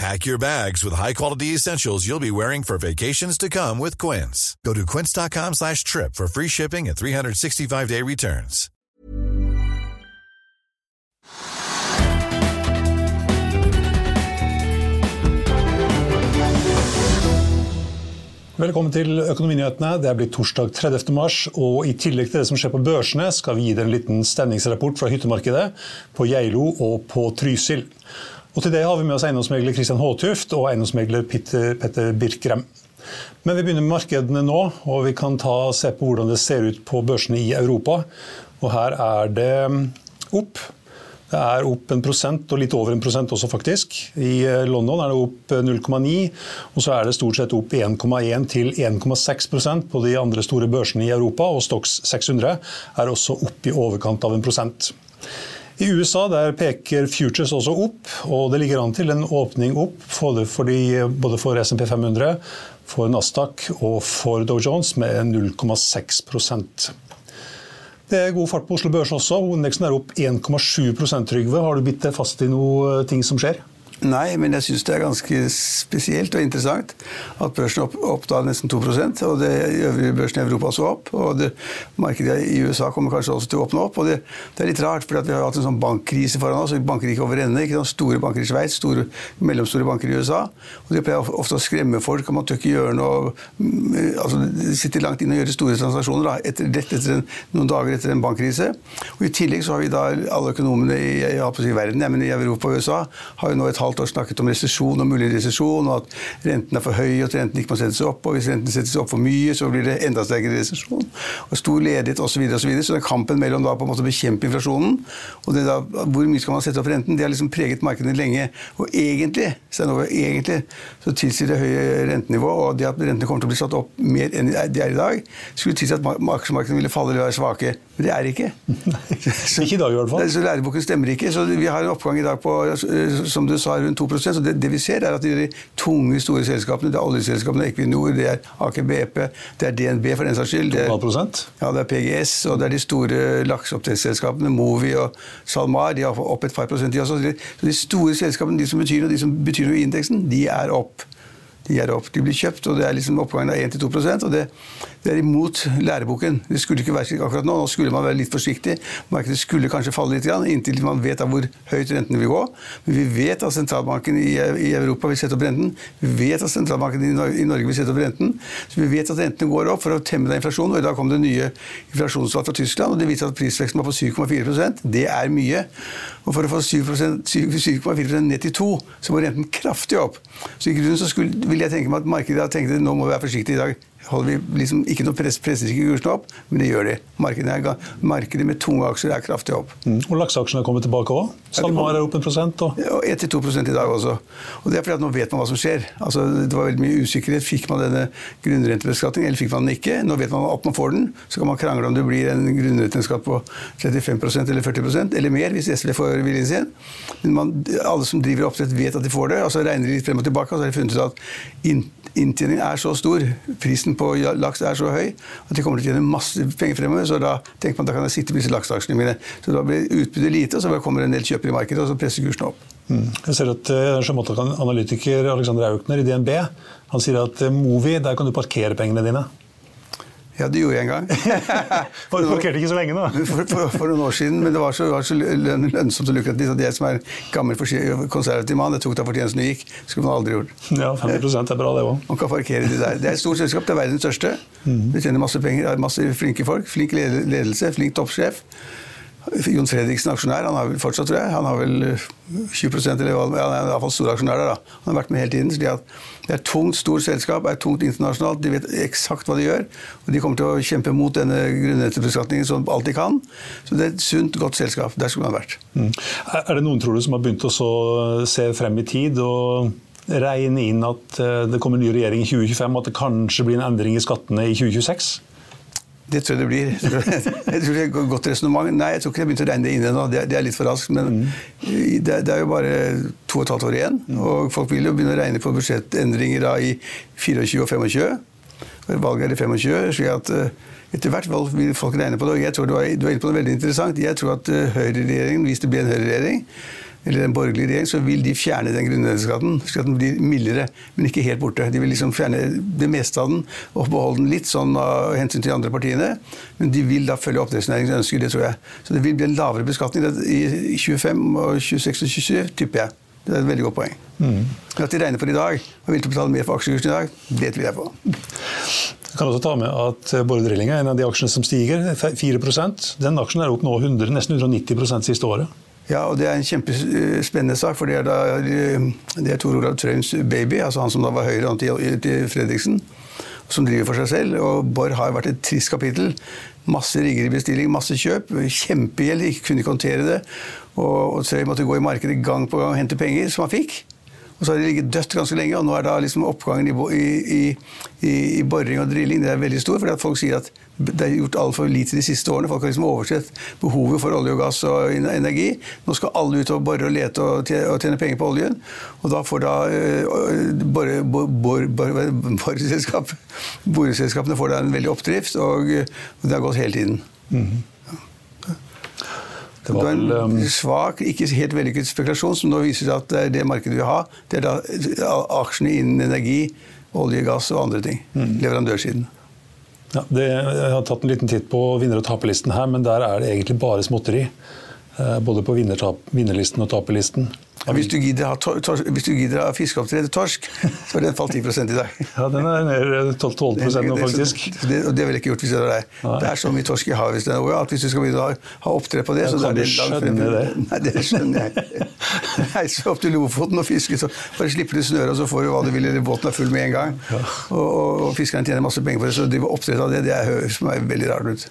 Pack your bags with high-quality essentials you'll be wearing for vacations to come with Quince. Go to quince.com slash trip for free shipping and 365-day returns. Velkommen til Økonominyhetene. Det er blitt torsdag 30. mars, og i tillegg til det som skjer på børsene, skal vi gi dere en liten stemningsrapport fra hyttemarkedet på Geilo og på Trysil. Og til det har vi med oss eiendomsmegler Christian Håtuft og eiendomsmegler Petter, Birkrem. Men vi begynner med markedene nå, og vi kan ta, se på hvordan det ser ut på børsene i Europa. Og her er det opp. Det er opp en prosent, og litt over en prosent også, faktisk. I eh, London er det opp 0,9, og så er det stort sett opp 1,1 til 1,6% på de andre store børsene i Europa, og Stox 600 er også opp i overkant av en prosent. I USA der peker futures også opp, og det ligger an til en åpning opp både for, de, både for SMP 500, for Nasdaq og for Dow Jones med 0,6% det er god fart på Oslo Børs også. Indeksen er opp 1,7% Trygve. Har du bitt deg fast i noe ting som skjer? Nei, men jeg syns det er ganske spesielt og interessant at børsen opp, opp da nesten 2% og det øvrige børsen i Europa så opp. og det, Markedet i USA kommer kanskje også til å åpne opp. og Det, det er litt rart, for vi har hatt en sånn bankkrise foran oss. Banker ikke over ende. Store banker i Sveits, store, mellomstore banker i USA. og De pleier ofte å skremme folk. Man tør ikke gjøre noe mm, altså sitter langt inne og gjør store transaksjoner da, etter, rett etter en, noen dager etter en bankkrise. og I tillegg så har vi da alle økonomene i, jeg jeg, jeg, i verden, ja, men i Europa og USA har jo nå et halvt halvt år snakket om resesjon og mulig resesjon, og at renten er for høy og at renten ikke må settes opp. Og hvis renten settes opp for mye, så blir det enda sterkere resesjon. Og stor ledighet osv. Så, videre, og så, så den kampen mellom da på en måte å bekjempe inflasjonen og det da, hvor mye skal man sette opp renten, det har liksom preget markedet lenge. Og egentlig, Steinove, egentlig så tilsier det høye rentenivå og det at rentene kommer til å bli satt opp mer enn de er i dag, skulle tilsi at aksjemarkedene ville falle eller være svake. Men det er det ikke. så, ikke i dag i hvert fall. Så læreboken stemmer ikke. Så vi har en oppgang i dag på, som du sa, rundt 2% så det, det, vi ser, er at de tunge, store selskapene, det er oljeselskapene, Equinor, det er Aker BP, det er DNB for den saks skyld. Det er, ja, det er PGS, og det er de store lakseoppdrettsselskapene, Movi og SalMar. De har opp et par prosent, de også. Så de store selskapene, de som betyr noe, de som betyr noe i indeksen, de er opp de er opp. De blir kjøpt, og det er liksom oppgangen av 1-2 og det, det, er imot læreboken. Det skulle ikke være akkurat nå. Nå skulle man være litt forsiktig. Markedet skulle kanskje falle litt, inntil man vet hvor høyt rentene vil gå. Men vi vet at sentralbanken i, i Europa vil sette opp renten. Vi vet at sentralbanken i Norge vil sette opp renten. Så vi vet at rentene går opp for å temme den inflasjonen. Og i dag kom det nye inflasjonstall fra Tyskland, og det viser at prisveksten var på 7,4% Det er mye. Og for å få 7,4% ned til 2, så må renten kraftig opp. Så i grunnen så skulle, vil jeg tenke meg at markedet tenkte nå må vi være forsiktige i dag holder vi liksom ikke noe press, presser ikke kursen opp, men det gjør de. Markedet, markedet med tunge aksjer er kraftig opp. Mm. Og lakseaksjene kommet tilbake òg? SalMar er opp en prosent? Og... Ja, 1-2% i dag også. Og det er fordi at nå vet man hva som skjer. Altså, det var veldig mye usikkerhet. Fikk man denne grunnrentebeskatningen, eller fikk man den ikke? Nå vet man at man får den. Så kan man krangle om det blir en grunnrenteskatt på 35% eller 40% eller mer, hvis SV får viljen sin. Men man, alle som driver oppdrett, vet at de får det. og så regner de litt frem og tilbake, og så har de funnet ut at inntjeningen er så stor, prisen på laks er så høy, at de kommer til å tjene masse penger fremover. Så da tenker man at da kan jeg sitte på disse lakseaksjene mine. Så da blir utbyttet lite, og så kommer en del kjøpere i markedet, og så presser kursen opp. Mm. Jeg ser at uh, Analytiker Alexander Aukner i DNB han sier at uh, Movi, der kan du parkere pengene dine. Ja, det gjorde jeg en gang. du parkerte ikke så lenge, da? For, for, for, noen år siden, men det var så, var så lønnsomt og lukrativt at jeg som er gammel konservativ mann, jeg tok da fortjenesten og gikk. Det skulle man aldri gjort. Ja, 50 er bra, det òg. Man kan parkere de der. Det er et stort selskap, det er verdens største. Mm. Det tjener masse penger, har masse flinke folk. Flink ledelse, flink toppsjef. Jon Fredriksen aksjonær. Han har vel fortsatt, tror jeg. Han har vel 20 eh, eller han er i hvert fall stor aksjonær der. da. Han har vært med hele tiden. så Det er et tungt, stort selskap, er tungt internasjonalt. De vet eksakt hva de gjør. Og de kommer til å kjempe mot denne grunnrentebeskatningen som alt de kan. Så det er et sunt, godt selskap. Der skulle man vært. Mm. Er det noen, tror du, som har begynt å se frem i tid? og regne inn at eh, det kommer en ny regjering i 2025, og at det kanskje blir en endring i skattene i 2026? Det tror jeg det blir. Jeg tror det er et godt resonnement. Nei, jeg tror ikke jeg begynt å regne det inn ennå. Det, er litt for raskt. Men mm. det, er jo bare to og et halvt år igjen. Mm. Og folk vil jo begynne å regne på budsjettendringer da i 24 og 25. Valget er i 25. slik at uh, etter hvert vil folk regne på det. Og jeg tror du var, du var inne på noe veldig interessant. Jeg tror at uh, høyreregjeringen, hvis det blir en høyreregjering, eller en borgerlig regjering, så vil de fjerne den grunnrenteskatten. Slik at den blir mildere, men ikke helt borte. De vil liksom fjerne det meste av den og beholde den litt sånn av hensyn til de andre partiene. Men de vil da følge oppdrettsnæringens ønsker, det tror jeg. Så det vil bli en lavere beskatning i 25, og 26 og 27, tipper jeg. Det er et veldig godt poeng. Mm. At de regner for i dag, og vil til å betale mer for aksjekursen i dag, det tviler jeg på. Jeg kan også ta med at Borre Drilling er en av de aksjene som stiger, 4% Den aksjen er opp nå 100, nesten 190% siste året. Ja, og det er en kjempespennende sak, for det er, da, det er Tor Olav Trøims baby, altså han som da var høyre til Fredriksen, som driver for seg selv. Og Borr har vært et trist kapittel. Masse rigger i bestilling, masse kjøp. Kjempegjeld, ikke kunne ikke håndtere det. Og, og Trøim måtte gå i markedet gang på gang og hente penger, som han fikk. Og så har de ligget dødt ganske lenge, og nå er da liksom oppgangen i, i, i, i boring og drilling det er veldig stor. fordi at folk sier at det er gjort altfor lite de siste årene. Folk har liksom oversett behovet for olje og gass og energi. Nå skal alle ut og bore og lete og tjene penger på oljen. Og da får da boreselskapene får da en veldig oppdrift, og det har gått hele tiden. Mm -hmm. Det var, en um, svak, ikke helt vellykket spekulasjon som nå viser seg at det er det markedet vi har. Det er da aksjene innen energi, olje, gass og andre ting. Mm. Leverandørsiden. Ja, det, jeg har tatt en liten titt på vinner- og taperlisten her, men der er det egentlig bare småtteri. Eh, både på vinnerlisten og taperlisten. Ja, hvis, du gidder å ha fiskeoppdrett torsk, så har den falt 10 i dag. Ja, den er ned 12 nå, faktisk. Det, det, det ville jeg ikke gjort hvis det var deg. Det er så mye torsk i havet at hvis du skal begynne å ha oppdrett på det så er det skjønne det. Nei, det skjønner jeg. Reise opp til Lofoten og fiske, så bare slipper du snøret, og så får du hva du vil, eller båten er full med en gang. Og, og, og fiskeren tjener masse penger på det, så å drive oppdrett av det, det høres for meg veldig rart ut.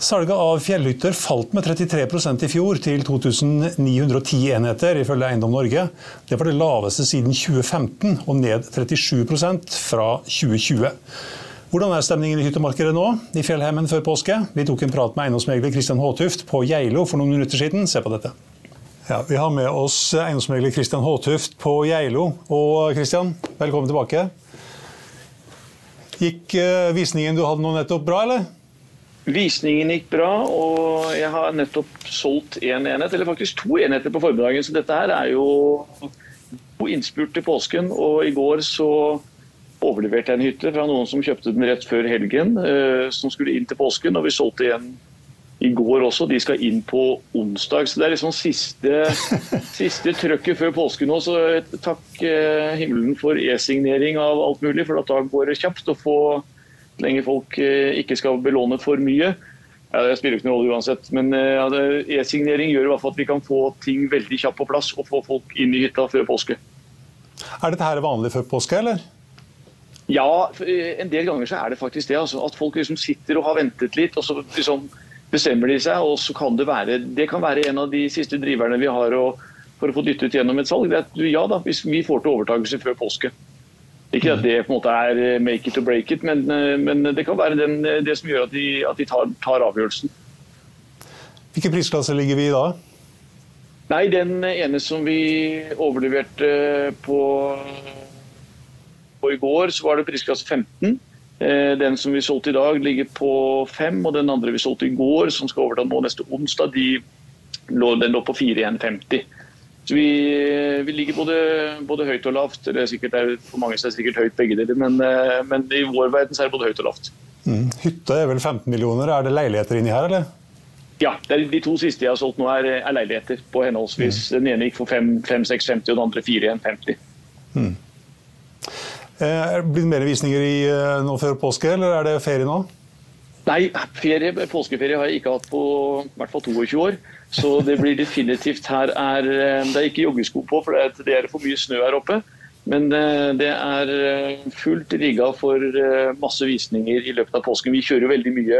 Salget av fjellhytter falt med 33% i fjor, til 2910 enheter, ifølge Eiendom Norge. Det var det laveste siden 2015, og ned 37% fra 2020. Hvordan er stemningen i hyttemarkedet nå, i fjellheimen før påske? Vi tok en prat med eiendomsmegler Kristian Håtuft på Geilo for noen minutter siden. Se på dette. Ja, vi har med oss eiendomsmegler Kristian Håtuft på Geilo. Og Kristian, velkommen tilbake. Gikk eh, visningen du hadde nå nettopp bra, eller? Visningen gikk bra, og jeg har nettopp solgt én en enhet, eller faktisk to enheter på formiddagen. Så dette her er jo god innspurt til påsken. Og i går så overleverte jeg en hytte fra noen som kjøpte den rett før helgen, eh, som skulle inn til påsken. Og vi solgte igjen i går også. De skal inn på onsdag. Så det er liksom siste, siste trøkket før påske nå. Så takk eh, himmelen for e-signering av alt mulig, for da går det kjapt å få så lenge folk eh, ikke skal belåne for mye. Ja, det spiller ikke noen rolle uansett, men eh, e-signering gjør i hvert fall at vi kan få ting veldig kjapt på plass og få folk inn i hytta før påske. Er dette her vanlig før påske, eller? Ja, eh, en del ganger så er det faktisk det. Altså, at folk liksom sitter og har ventet litt, og så liksom bestemmer de seg. og så kan Det være, det kan være en av de siste driverne vi har å, for å få dyttet gjennom et salg. Det er at ja da, hvis vi får til overtakelse før påske. Ikke at det på en måte er eh, make it or break it, men, eh, men det kan være den, eh, det som gjør at de, at de tar, tar, avgjørelsen. Hvilken prisklasse ligger vi i da? Nei, Den ene som vi overleverte på, på i går, så var det prisklasse 15. Eh, den som vi solgte i dag, ligger på 5, og den andre vi solgte i går, som skal overta nå neste onsdag, de den lå på 4,150. Så vi, vi ligger både, både, høyt og lavt. Det er sikkert, for mange er det sikkert høyt begge deler, men, eh, men, i vår verden så er det både høyt og lavt. Mm. Hytte er vel 15 millioner. Er det leiligheter inni her, eller? Ja, de to siste jeg har solgt nå, er, er leiligheter på henholdsvis. Mm. Den ene gikk for 5-650 og den andre 4-150. Mm. Eh, blir det mer visninger i, eh, nå før påske, eller er det ferie nå? Nei, ferie, påskeferie har jeg ikke hatt på i hvert fall 22 år. Så det blir definitivt her er eh, Det er ikke joggesko på, for det er for mye snø her oppe. Men det er fullt rigga for masse visninger i løpet av påsken. Vi kjører veldig mye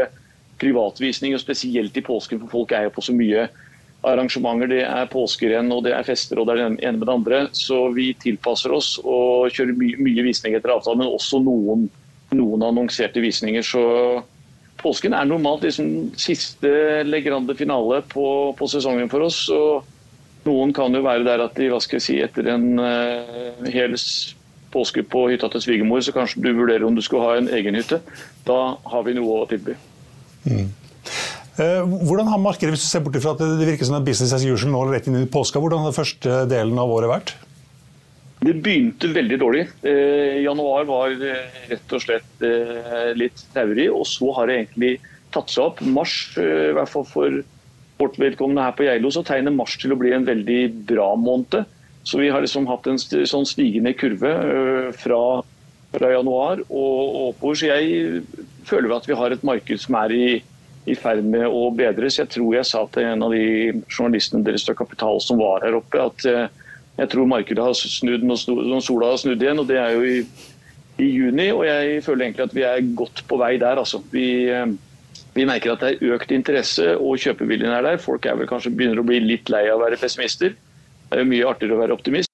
privatvisning, og spesielt i påsken, for folk er jo på så mye arrangementer. Det er påskerenn og det er fester og det er det ene med det andre. Så vi tilpasser oss og kjører mye, mye visning etter avtale, men også noen, noen annonserte visninger. Så påsken er normalt liksom siste legrande finale på, på, sesongen for oss. og noen kan jo være der at de hva skal jeg si, etter en uh, hel påske på hytta til svigermor, så kanskje du vurderer om du skulle ha en egen hytte. Da har vi noe å tilby. Mm. Eh, hvordan har markedet, hvis du ser bort fra at det virker som en business as usual nå rett inn i påska, hvordan har den første delen av året vært? Det begynte veldig dårlig. Eh, januar var eh, rett og slett eh, litt traurig, og så har det egentlig tatt seg opp. Mars, eh, i hvert fall for vårt vedkommende her på Geilo, så tegner mars til å bli en veldig bra måned. Så vi har liksom hatt en sånn stigende kurve eh, fra, fra januar og oppover. Så jeg føler at vi har et marked som er i i ferd med å bedres. Jeg tror jeg sa til en av de journalistene deres fra Kapital som var her oppe, at eh, jeg tror markedet har snudd når sola har snudd igjen. og Det er jo i, i, juni, og jeg føler egentlig at vi er godt på vei der. Altså. Vi, eh, vi merker at det er økt interesse, og kjøpeviljen er der. Folk er vel kanskje begynner å bli litt lei av å være pessimister. Det er jo mye artigere å være optimist.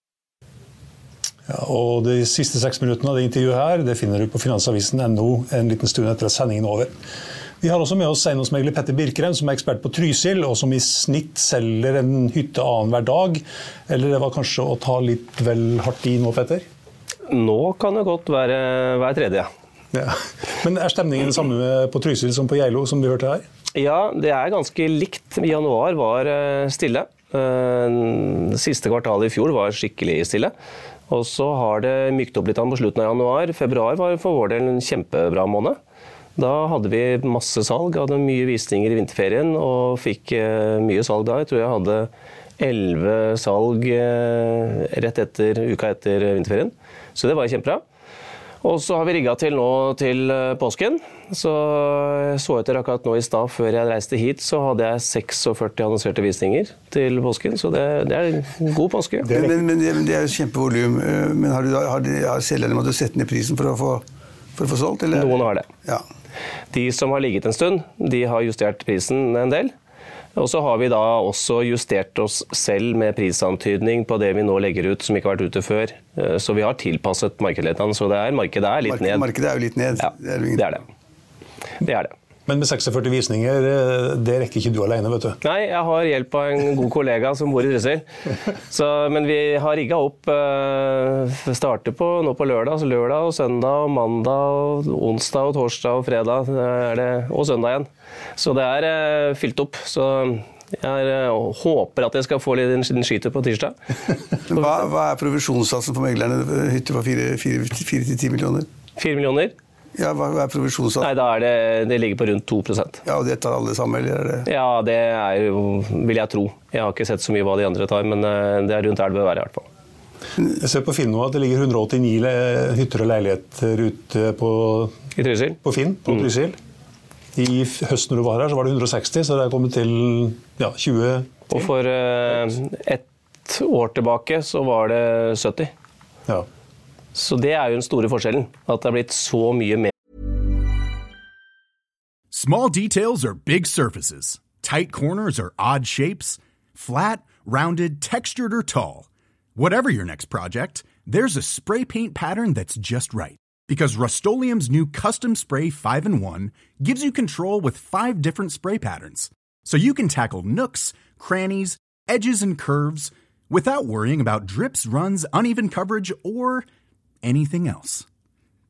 Ja, og De siste seks minuttene av det intervjuet her, det finner du på finansavisen.no en liten stund etter at sendingen er over. Vi har også med oss eiendomsmegler Petter Birkeren, som er ekspert på Trysil, og som i snitt selger en hytte annenhver dag. Eller det var kanskje å ta litt vel hardt i nå, Petter? Nå kan det godt være hver tredje. Ja. Men er stemningen den samme på Trysil som på Geilo, som vi hørte her? Ja, det er ganske likt. Januar var eh, stille. Eh, siste kvartalet i fjor var skikkelig stille. Og så har det mykt opp litt på slutten av januar. Februar var for vår del en kjempebra måned. Da hadde vi masse salg, hadde mye visninger i vinterferien og fikk eh, mye salg da. Jeg tror jeg hadde elleve salg eh, rett etter uka etter vinterferien. Så det var kjempebra. Og så har vi rigga til nå til eh, påsken. Så jeg så etter akkurat nå i stad, før jeg reiste hit, så hadde jeg 46 annonserte visninger til påsken. Så det, det er en god påske. Men, men, men, det, er jo kjempevolum. Men har, du, har, har selgerne måttet sette ned prisen for å få, for å få solgt? Eller? Noen har det. Ja. De som har ligget en stund, de har justert prisen en del. Og så har vi da også justert oss selv med prisantydning på det vi nå legger ut som ikke har vært ute før. Eh, så vi har tilpasset markedet. Så det er, markedet er litt ned. Markedet er jo litt ned. Ja, det er det. Det er det. Men med 46 visninger, eh, det rekker ikke du alene, vet du? Nei, jeg har hjelp av en god kollega som bor i Trysil. Men vi har rigga opp uh, Starter på, nå på lørdag, så lørdag og søndag og mandag og onsdag og torsdag og fredag det, og søndag igjen. Så det er uh, fylt opp. Så jeg håper at jeg skal få litt skyter på tirsdag. hva, hva, er provisjonssatsen for meglerne? Hytte på 4-10 millioner? 4 millioner? Ja, Hva er provisjonssatsen? Nei, da er det, det ligger på rundt 2% Ja, og Det tar alle sammen? eller er det? Ja, det er vil jeg tro. Jeg har ikke sett så mye hva de andre tar, men eh, det er rundt der det bør være. i hvert fall. Jeg ser på Finn nå at det ligger 189 hytter og leiligheter ute på, I Trysil? på Finn på mm. Trysil. I høsten når du var her, så var det 160, så det er kommet til ja, 20 Og for uh, ett år tilbake så var det 70. Ja. Så det er jo den store forskjellen. At det har blitt så mye mer. Small details are big surfaces. Tight corners are odd shapes. Flat, rounded, textured or tall. Whatever your next project, there's a spray paint pattern that's just right. Because Rust new Custom Spray 5 and 1 gives you control with five different spray patterns. So you can tackle nooks, crannies, edges, and curves without worrying about drips, runs, uneven coverage, or anything else.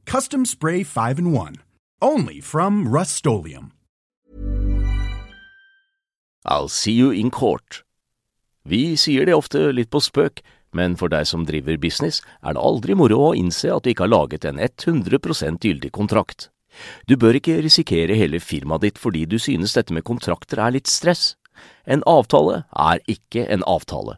Custom Spray 5 and 1. Only from Rust-Oleum. I'll see you in court. Vi sier det ofte litt på spøk, men for deg som driver business, er det aldri moro å innse at du ikke har laget en 100% gyldig kontrakt. Du bør ikke risikere hele firmaet ditt fordi du synes dette med kontrakter er litt stress. En avtale er ikke en avtale.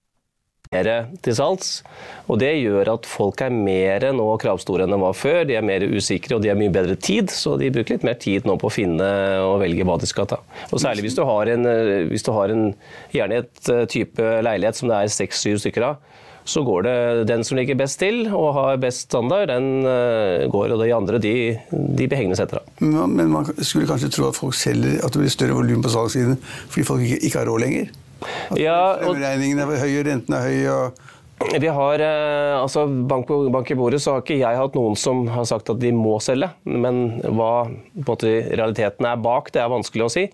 Til salgs, og Det gjør at folk er mer nå kravstore enn de var før. De er mer usikre og de har mye bedre tid, så de bruker litt mer tid nå på å finne og velge hva de skal ta. Og Særlig hvis du har, en, hvis du har en, gjerne et eh, type leilighet som det er seks-syv stykker av så går det den som ligger best til og har best standard, den uh, går. Og de andre de, de hengende etter. Men, man skulle kanskje tro at folk selger, at det blir større volum på salgssiden fordi folk ikke, har råd lenger? At og, Regningene er høye, renten er høy. og vi har, uh, altså bank, bank i bordet så har ikke jeg hatt noen som har sagt at de må selge. Men hva måte, realiteten er bak, det er vanskelig å si.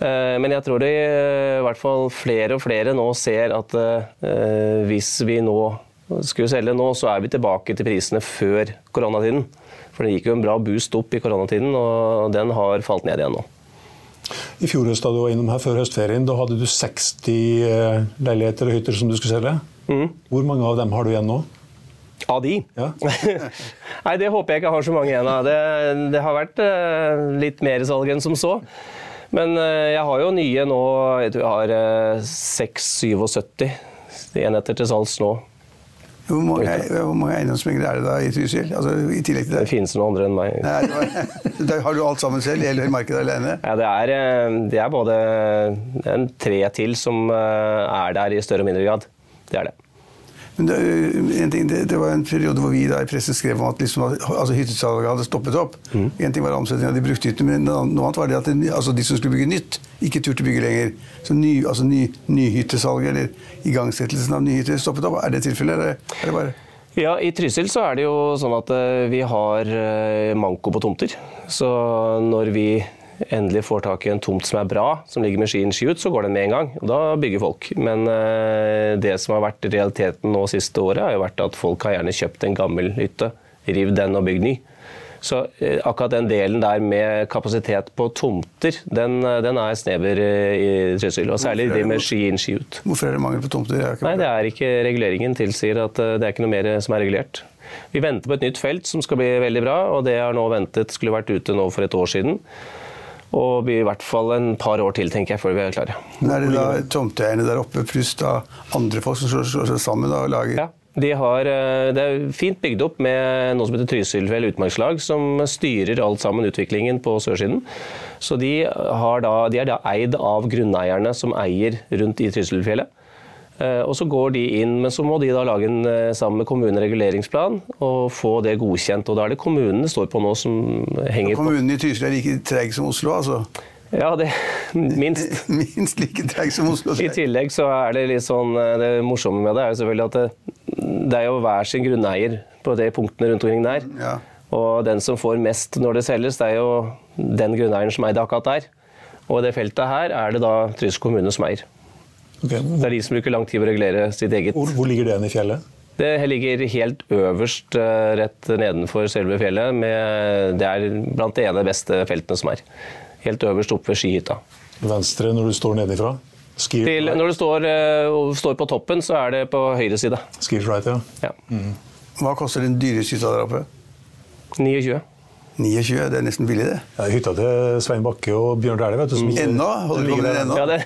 Eh, men jeg tror det eh, i hvert fall flere og flere nå ser at eh, hvis vi nå skulle selge nå, så er vi tilbake til prisene før koronatiden. For det gikk jo en bra boost opp i koronatiden, og den har falt ned igjen nå. I fjor høst da du var innom her før høstferien, da hadde du 60 leiligheter og hytter som du skulle selge. Mm. Hvor mange av dem har du igjen nå? Av de? Ja. Nei, det håper jeg ikke har så mange igjen av. Det, det har vært litt mer salg enn som så. Men eh, jeg har jo nye nå. Jeg tror jeg har 6-77 eh, enheter til salgs nå. Hvor mange, hvor mange eiendomsmeglere er det da i Trysil? Altså, i tillegg til det? Det finnes noen andre enn meg. Nei, har du alt sammen selv? Hele markedet alene? Ja, det er, eh, det er både en tre til som er der i større og mindre grad. Det er det. Men det, ting, det, det, var en periode hvor vi da i pressen skrev om at liksom, altså hyttesalget hadde stoppet opp. Mm. En ting var omsetningen av de brukte men noe annet var det at altså de som skulle bygge nytt, ikke turte bygge lenger. Så ny, altså ny, nyhyttesalget, eller igangsettelsen av nyhytter, stoppet opp. Er det tilfellet, eller er det bare ja, I Trysil så er det jo sånn at eh, vi har eh, manko på tomter. Så når vi endelig får tak i en tomt som er bra, som ligger med skien ski ut, så går den med en gang. og Da bygger folk. Men eh, det som har vært realiteten nå siste året, har jo vært at folk har gjerne kjøpt en gammel hytte, riv den og bygd ny. Så eh, akkurat den delen der med kapasitet på tomter, den, eh, den er snever i Trysil. Og særlig de med ski inn, ski ut. Hvorfor er det mangel på tomter? Det Nei, det er ikke reguleringen tilsier at det er ikke noe mer som er regulert. Vi venter på et nytt felt som skal bli veldig bra, og det har nå ventet, skulle vært ute nå for et år siden. Og blir i hvert fall en par år til, tenker jeg, før vi er klare. Men Er det da tomteeierne der oppe pluss da andre folk som slår seg sammen og lager ja. De har, eh, det er fint bygd opp med noe som heter Trysilfjell utmarkslag, som styrer alt sammen utviklingen på sørsiden. Så de, da, de er da eid av grunneierne som eier rundt i Trysilfjellet. Eh, og så går de inn, men så må de da lage en eh, sammen med kommunen reguleringsplan og få det godkjent. Og da er det kommunene det står på nå som henger på. Kommunen i Tyskland er like treg som Oslo, altså? Ja, det minst. minst like treg som Oslo. I tillegg så er det litt sånn eh, Det morsomme med det er jo selvfølgelig at det, det er jo hver sin grunneier på de punktene rundt omkring der. Ja. Og den som får mest når det selges, det er jo den grunneieren som eide akkurat der. Og i det feltet her er det da Trysil kommune som eier. Okay. Det er de som bruker lang tid på å regulere sitt eget. Hvor, hvor ligger det i fjellet? Det ligger helt øverst, eh, rett nedenfor selve fjellet. Med, det er blant de ene beste feltene som er. Helt øverst oppe ved skihytta. Venstre når du står nedenfra? Til, når du står, uh, står, på toppen, så er det på høyre side. Ski right, ja. ja. Mm. Hva koster den dyreste hytta der oppe? 29. 29, det er nesten billig, det. Ja, hytta til Svein Bakke og Bjørn Dæhlie. vet du. Som ennå? Holder du på med den ennå? Ja, det.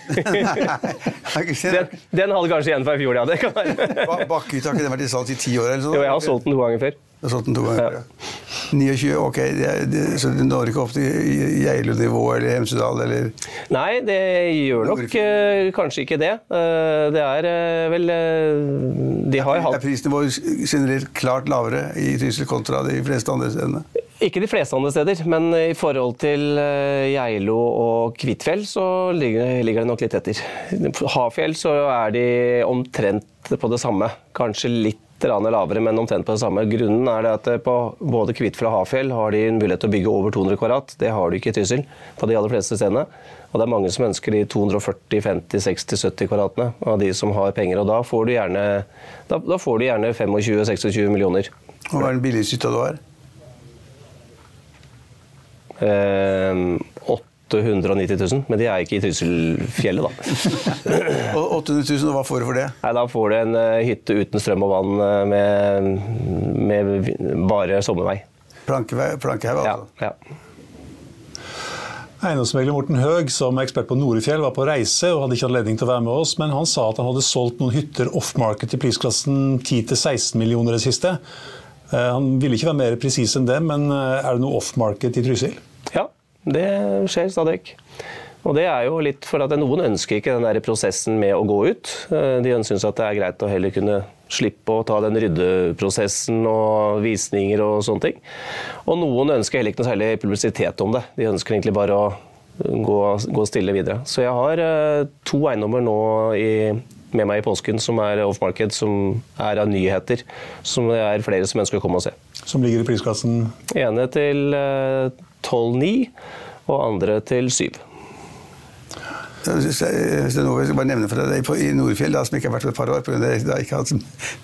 den, den hadde kanskje igjen fra i fjor, ja. Det kan være. Bakkehytta har ikke den vært i salg i ti år? eller sånn? Jo, jeg har solgt den to ganger før. Du har solgt den to ganger. Ja. 29, ok, det, det, så du når ikke opp til Geilo-nivå eller Hemsedal eller Nei, det gjør nok uh, kanskje ikke det. Uh, det er uh, vel De har hatt Er prisnivået generelt klart lavere i Trysil kontra de fleste andre stedene? Ikke de fleste andre steder, men i forhold til Geilo og Kvitfjell så ligger, det nok litt etter. Hafjell så er de omtrent på det samme. Kanskje litt lavere, men omtrent på det samme. Grunnen er at på både Kvitfjell og Hafjell har de en mulighet til å bygge over 200 kvadrat. Det har du ikke i Trysil på de aller fleste stedene. Og det er mange som ønsker de 240, 50, 60, 70 kvadratene av de som har penger. Og da får du gjerne, da, da får du gjerne 25-26 millioner. Og hva er den billigste hytta du har? Eh, 890 000, men de er ikke i Trysilfjellet, da. 800 000, og hva får du for det? Nei, Da får du en uh, hytte uten strøm og vann uh, med, med, bare sommervei. Plankehaug, altså? Ja. ja. Eiendomsmegler Morten Høeg, som er ekspert på Norefjell, var på reise og hadde ikke anledning til å være med oss, men han sa at han hadde solgt noen hytter off-market i prisklassen 10-16 millioner det siste. Eh, han ville ikke være mer presis enn det, men er det noe off-market i Trysil? Det skjer stadig. Og det er jo litt for at Noen ønsker ikke den der prosessen med å gå ut. Eh, de syns at det er greit å heller kunne slippe å ta den ryddeprosessen og visninger og sånne ting. Og noen ønsker heller ikke noe særlig publisitet om det. De ønsker egentlig bare å gå, gå stille videre. Så jeg har eh, to eiendommer nå i, med meg i påsken som er off-market, som er av nyheter. Som det er flere som ønsker å komme og se. Som ligger i prisklassen? Ene til 12,9 og andre til 7. Noe jeg skal bare nevne for deg, I Nordfjell, da, som ikke har vært på et par år, på grunn av jeg har ikke hatt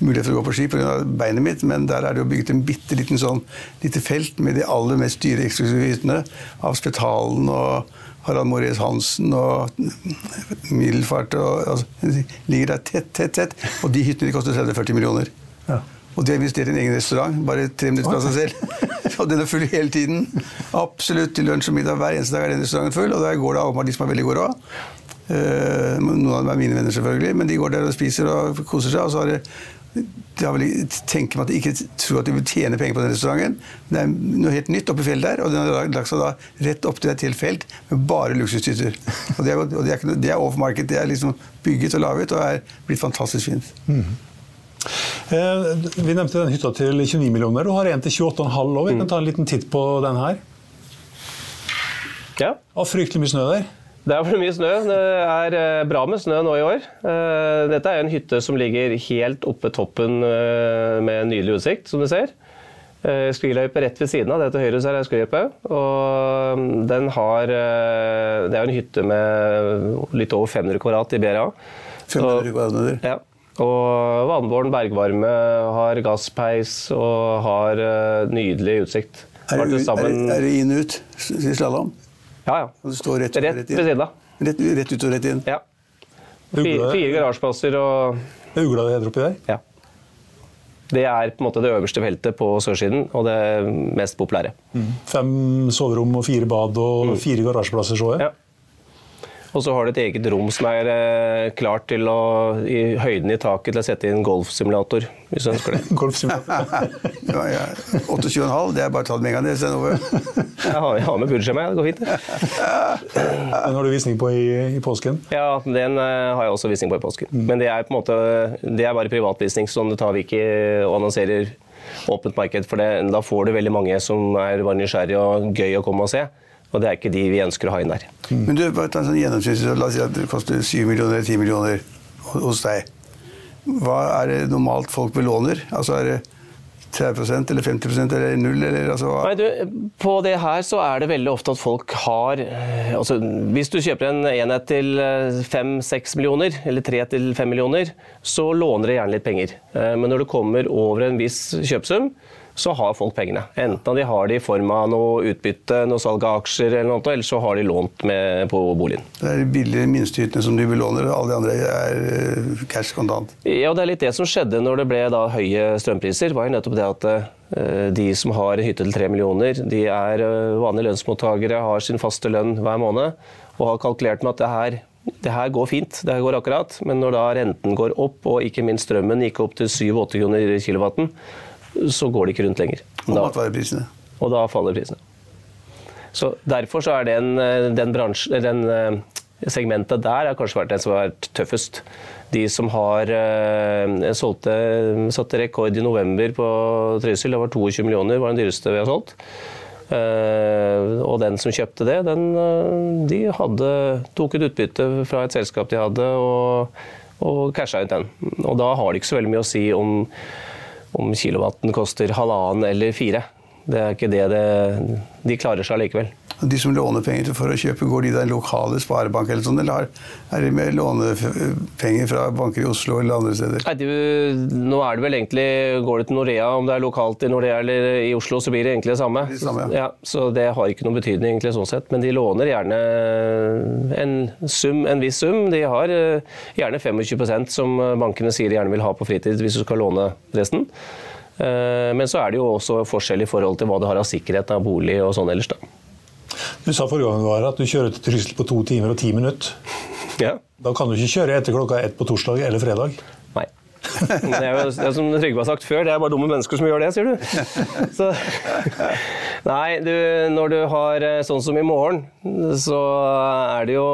mulighet for å gå på ski pga. beinet mitt, men der er det jo bygget en bitte liten sånn lite felt med de aller mest dyre eksklusive hyttene. Av Spetalen og Harald Moritz Hansen og Middelfart. Og, altså, ligger der tett, tett, tett. Og de hyttene de koster 30-40 millioner. Ja. Og de har investert i en egen restaurant, bare tre minutter fra seg selv. og den er full hele tiden. Absolutt til lunsj og middag hver eneste dag er den restauranten full. Og der går det åpenbart de som har veldig god råd. Uh, noen av dem er mine venner, selvfølgelig, men de går der og spiser og koser seg. og så har det de har vel, tenker meg at de ikke tror at de vil tjene penger på den restauranten. Det er noe helt nytt oppi fjellet der, og den har lagt seg da rett opp til et helt felt med bare luksushytter. Og det er, og det er, det er off market. Det er liksom bygget og laget og er blitt fantastisk fint. Mm. Eh, vi nevnte den hytta til 29 millioner. Du har en til 28,5 òg. Vi kan mm. ta en liten titt på den her. Ja. Og fryktelig mye snø der. Det er for mye snø. Det er eh, bra med snø nå i år. Eh, dette er en hytte som ligger helt oppe toppen med en nydelig utsikt, som du ser. Skiløype rett ved siden av. Det til høyre er skiløype. Og mm, den har Det er en hytte med litt over 500 kvadrat i BRA. 500 kvadratmeter? Ja. Og vannbåren bergvarme, har gasspeis og har uh, nydelig utsikt. Er det, er det inn ut i slalåm? Ja, ja. Og det står rett, rett, rett ved siden av. Rett, rett, ut og rett inn? Ja. Fire, fire garasjeplasser og Ugla det heter oppi der? Ja. Det er på en måte det øverste feltet på sørsiden, og det mest populære. Mm. Fem soverom og fire bad og mm. fire garasjeplasser, så jeg. Ja. Og så har du et eget rom som er eh, klart til å i høyden i taket til å sette inn golfsimulator, hvis du ønsker det. golfsimulator. ja, ja. 28,5, det er bare tatt med en gang, det. jeg, har, jeg har med budsjett det går fint. den har du visning på i, i, påsken? Ja, den uh, har jeg også visning på i påsken. Mm. Men det er på en måte, det er bare privatvisning, så det tar vi ikke og annonserer åpent marked. For det, da får du veldig mange som er bare nysgjerrige og gøy å komme og se. Og det er ikke de vi ønsker å ha inn der. Mm. Men du, bare ta en sånn gjennomsnitt, La oss si at det koster 7 millioner eller 10 millioner hos deg. Hva er det normalt folk belåner? Altså er det 30 eller 50% eller null? Eller, altså, Nei, du, på det her så er det veldig ofte at folk har eh, altså, Hvis du kjøper en enhet til 5-6 eh, millioner, eller 3-5 millioner, så låner de gjerne litt penger. Eh, men når du kommer over en viss kjøpesum, så har folk pengene. Enten de har det i form av noe utbytte, noe salg av aksjer, eller noe, eller så har de lånt med på boligen. Det er de billige minsteytene som de belåner, alle de andre er eh, cash kontant? Ja, det er litt det som skjedde når det ble da høye strømpriser. var jo nettopp det at eh, de som har en hytte til tre millioner, de er eh, vanlige lønnsmottakere, har sin faste lønn hver måned og har kalkulert med at det her det her går fint, det her går akkurat, men når da renten går opp, og ikke minst strømmen gikk opp til 7-8 kroner i kilowatten, så går de ikke rundt lenger. Og matvareprisene. Og da faller prisene. Så Derfor så er den, den, bransje, den segmentet der har kanskje vært den som har vært tøffest. De som har uh, solgte, satte rekord i november på Trysil, det var 22 millioner, var den dyreste vi har solgt. Uh, og den som kjøpte det, den, de hadde, tok et utbytte fra et selskap de hadde, og, og casha ut den. Og da har det ikke så veldig mye å si om, om kilowatten koster halvannen eller fire. Det er ikke det, det De klarer seg likevel. De som låner penger for å kjøpe, går de i den lokale sparebank eller sånn, eller er de med lånepenger fra banker i Oslo eller andre steder? Nei, det, nå er det vel egentlig Går det til Norea, om det er lokalt i Norea eller i Oslo, så blir det egentlig det samme. Det samme ja. Ja, så det har ikke noen betydning egentlig sånn sett. Men de låner gjerne en, sum, en viss sum. De har eh, gjerne 25% som bankene sier de gjerne vil ha på fritid hvis du skal låne resten. Eh, men så er det jo også forskjell i forhold til hva du har av sikkerhet av bolig og sånn ellers. da. Du sa forrige gang var at du kjører til Trysil på to timer og ti minutter. Ja. Da kan du ikke kjøre etter klokka ett på torsdag eller fredag. Nei. Det er jo det som Trygve har sagt før, det er bare dumme mennesker som gjør det, sier du. Så, nei, du, når du har eh, sånn som i morgen, så er det jo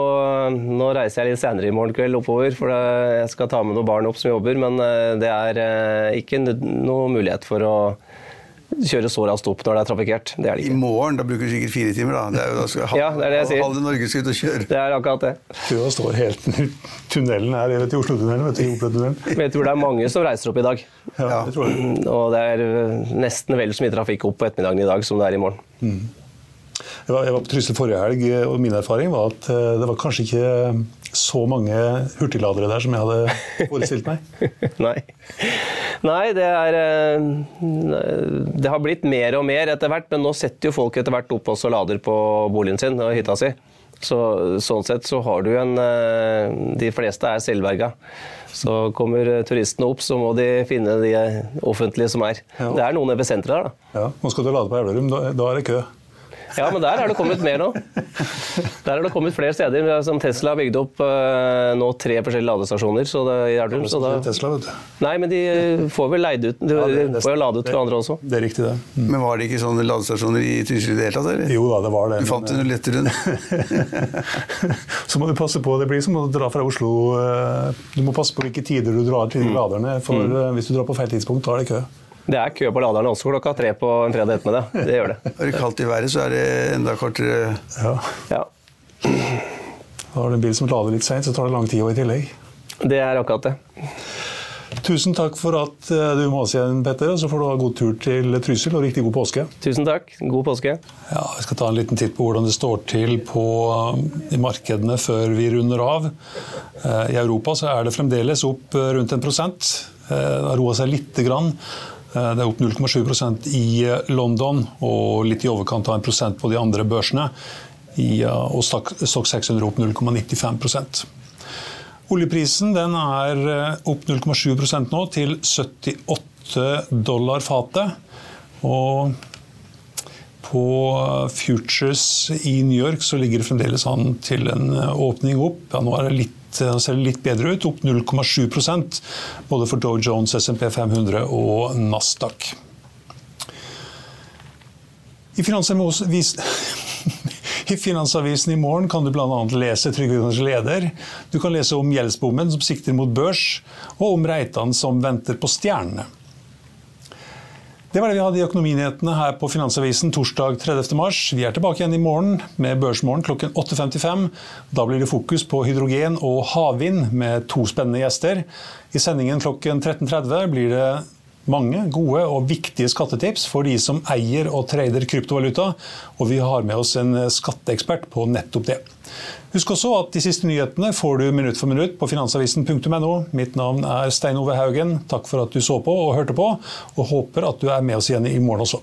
Nå reiser jeg litt senere i morgen kveld oppover, for jeg skal ta med noen barn opp som jobber, men eh, det er eh, ikke noe mulighet for å kjøre så raskt opp når det er trafikkert. Det er det ikke. I morgen, da bruker du sikkert fire timer, da. Det er jo, da skal, ja, det er det jeg sier. Halve Norge skal ut og kjøre. Det er akkurat det. Køa står helt Tunnelen her vet til Oslo-tunnelen, vet du, Opera-tunnelen. Jeg tror det er mange som reiser opp i dag. Ja, det tror jeg. Og det er nesten vel så mye trafikk opp på ettermiddagen i dag som det er i morgen. Mm. Jeg var, jeg var på Trysil forrige helg, og min erfaring var at eh, det var kanskje ikke så mange hurtigladere der som jeg hadde forestilt meg. Nei. Nei, det er eh, Det har blitt mer og mer etter hvert, men nå setter jo folk etter hvert opp også lader på boligen sin og hytta si. Så, sånn sett så har du en eh, De fleste er selvberga. Så kommer turistene opp, så må de finne de offentlige som er. Ja. Det er noen ved senteret der, da. Ja, Nå skal du lade på Elverum, da, da er det kø. Ja, men der er det kommet mer nå. Der er det kommet flere steder. Som Tesla har bygd opp uh, nå tre forskjellige ladestasjoner. Så det, er Elverum, så da... Tesla, vet du. Nei, men de eh, får vel leid ut De ja, det, får jo lade ut fra andre også. Det er riktig, det. Mm. Men var det ikke sånne ladestasjoner i Trysil i det hele tatt? Eller? Jo da, det var det. Du fant det noe lettere enn Så må du passe på, det blir som å dra fra Oslo eh, Du må passe på hvilke tider du drar til mm. laderne, for mm. hvis du drar på feil tidspunkt, da er det kø. Det er kø på laderne også klokka tre på en fredag ettermiddag. Det gjør det. Er det kaldt i været, så er det enda kortere Ja. ja. Har du en bil som lader litt seint, så tar det lang tid i tillegg. Det er akkurat det. Tusen takk for at eh, du må oss igjen, Petter. Og så får du ha god tur til Trysil og riktig god påske. Tusen takk. God påske. Ja, Vi skal ta en liten titt på hvordan det står til på, eh, i markedene før vi runder av. Eh, I Europa så er det fremdeles opp rundt en prosent. Det har roa seg lite grann. Eh, det er opp 0,7% i eh, London og litt i overkant av en prosent på de andre børsene. Eh, og Stock 600 opp 0,95% Oljeprisen er opp 0,7% nå, til 78 dollar fatet. Og på Futures i New York så ligger det fremdeles an til en åpning opp. Ja, nå er det litt Eh, ser litt bedre ut, opp 0,7% både for Dow Jones, SMP 500 og Nasdaq. I Finansavisen i morgen kan du bl.a. lese Trygve leder. Du kan lese om gjeldsbommen som sikter mot børs, og om Reitan som venter på stjernene. Det var det vi hadde i Økonominyhetene her på Finansavisen torsdag 30. mars. Vi er tilbake igjen i morgen med Børsmorgen klokken 8.55. Da blir det fokus på hydrogen og havvind med to spennende gjester. I sendingen klokken 13.30 blir det mange gode og viktige skattetips for de som eier og trader kryptovaluta, og vi har med oss en skatteekspert på nettopp det. Husk også at de siste nyhetene får du minutt for minutt på finansavisen.no. Mitt navn er Stein Ove Haugen. Takk for at du så på og hørte på, og håper at du er med oss igjen i morgen også.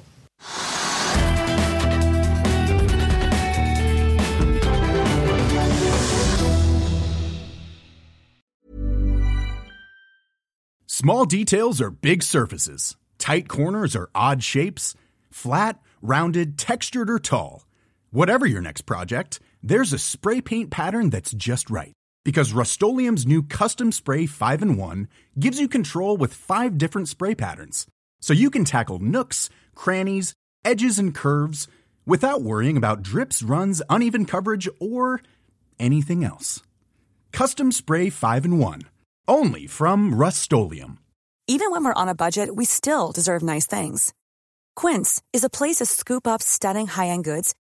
Small details are big surfaces. Tight corners are odd shapes. Flat, rounded, textured, or tall. Whatever your next project, there's a spray paint pattern that's just right. Because Rust new Custom Spray 5 in 1 gives you control with five different spray patterns so you can tackle nooks, crannies, edges, and curves without worrying about drips, runs, uneven coverage, or anything else. Custom Spray 5 and 1. Only from Rust Even when we're on a budget, we still deserve nice things. Quince is a place to scoop up stunning high end goods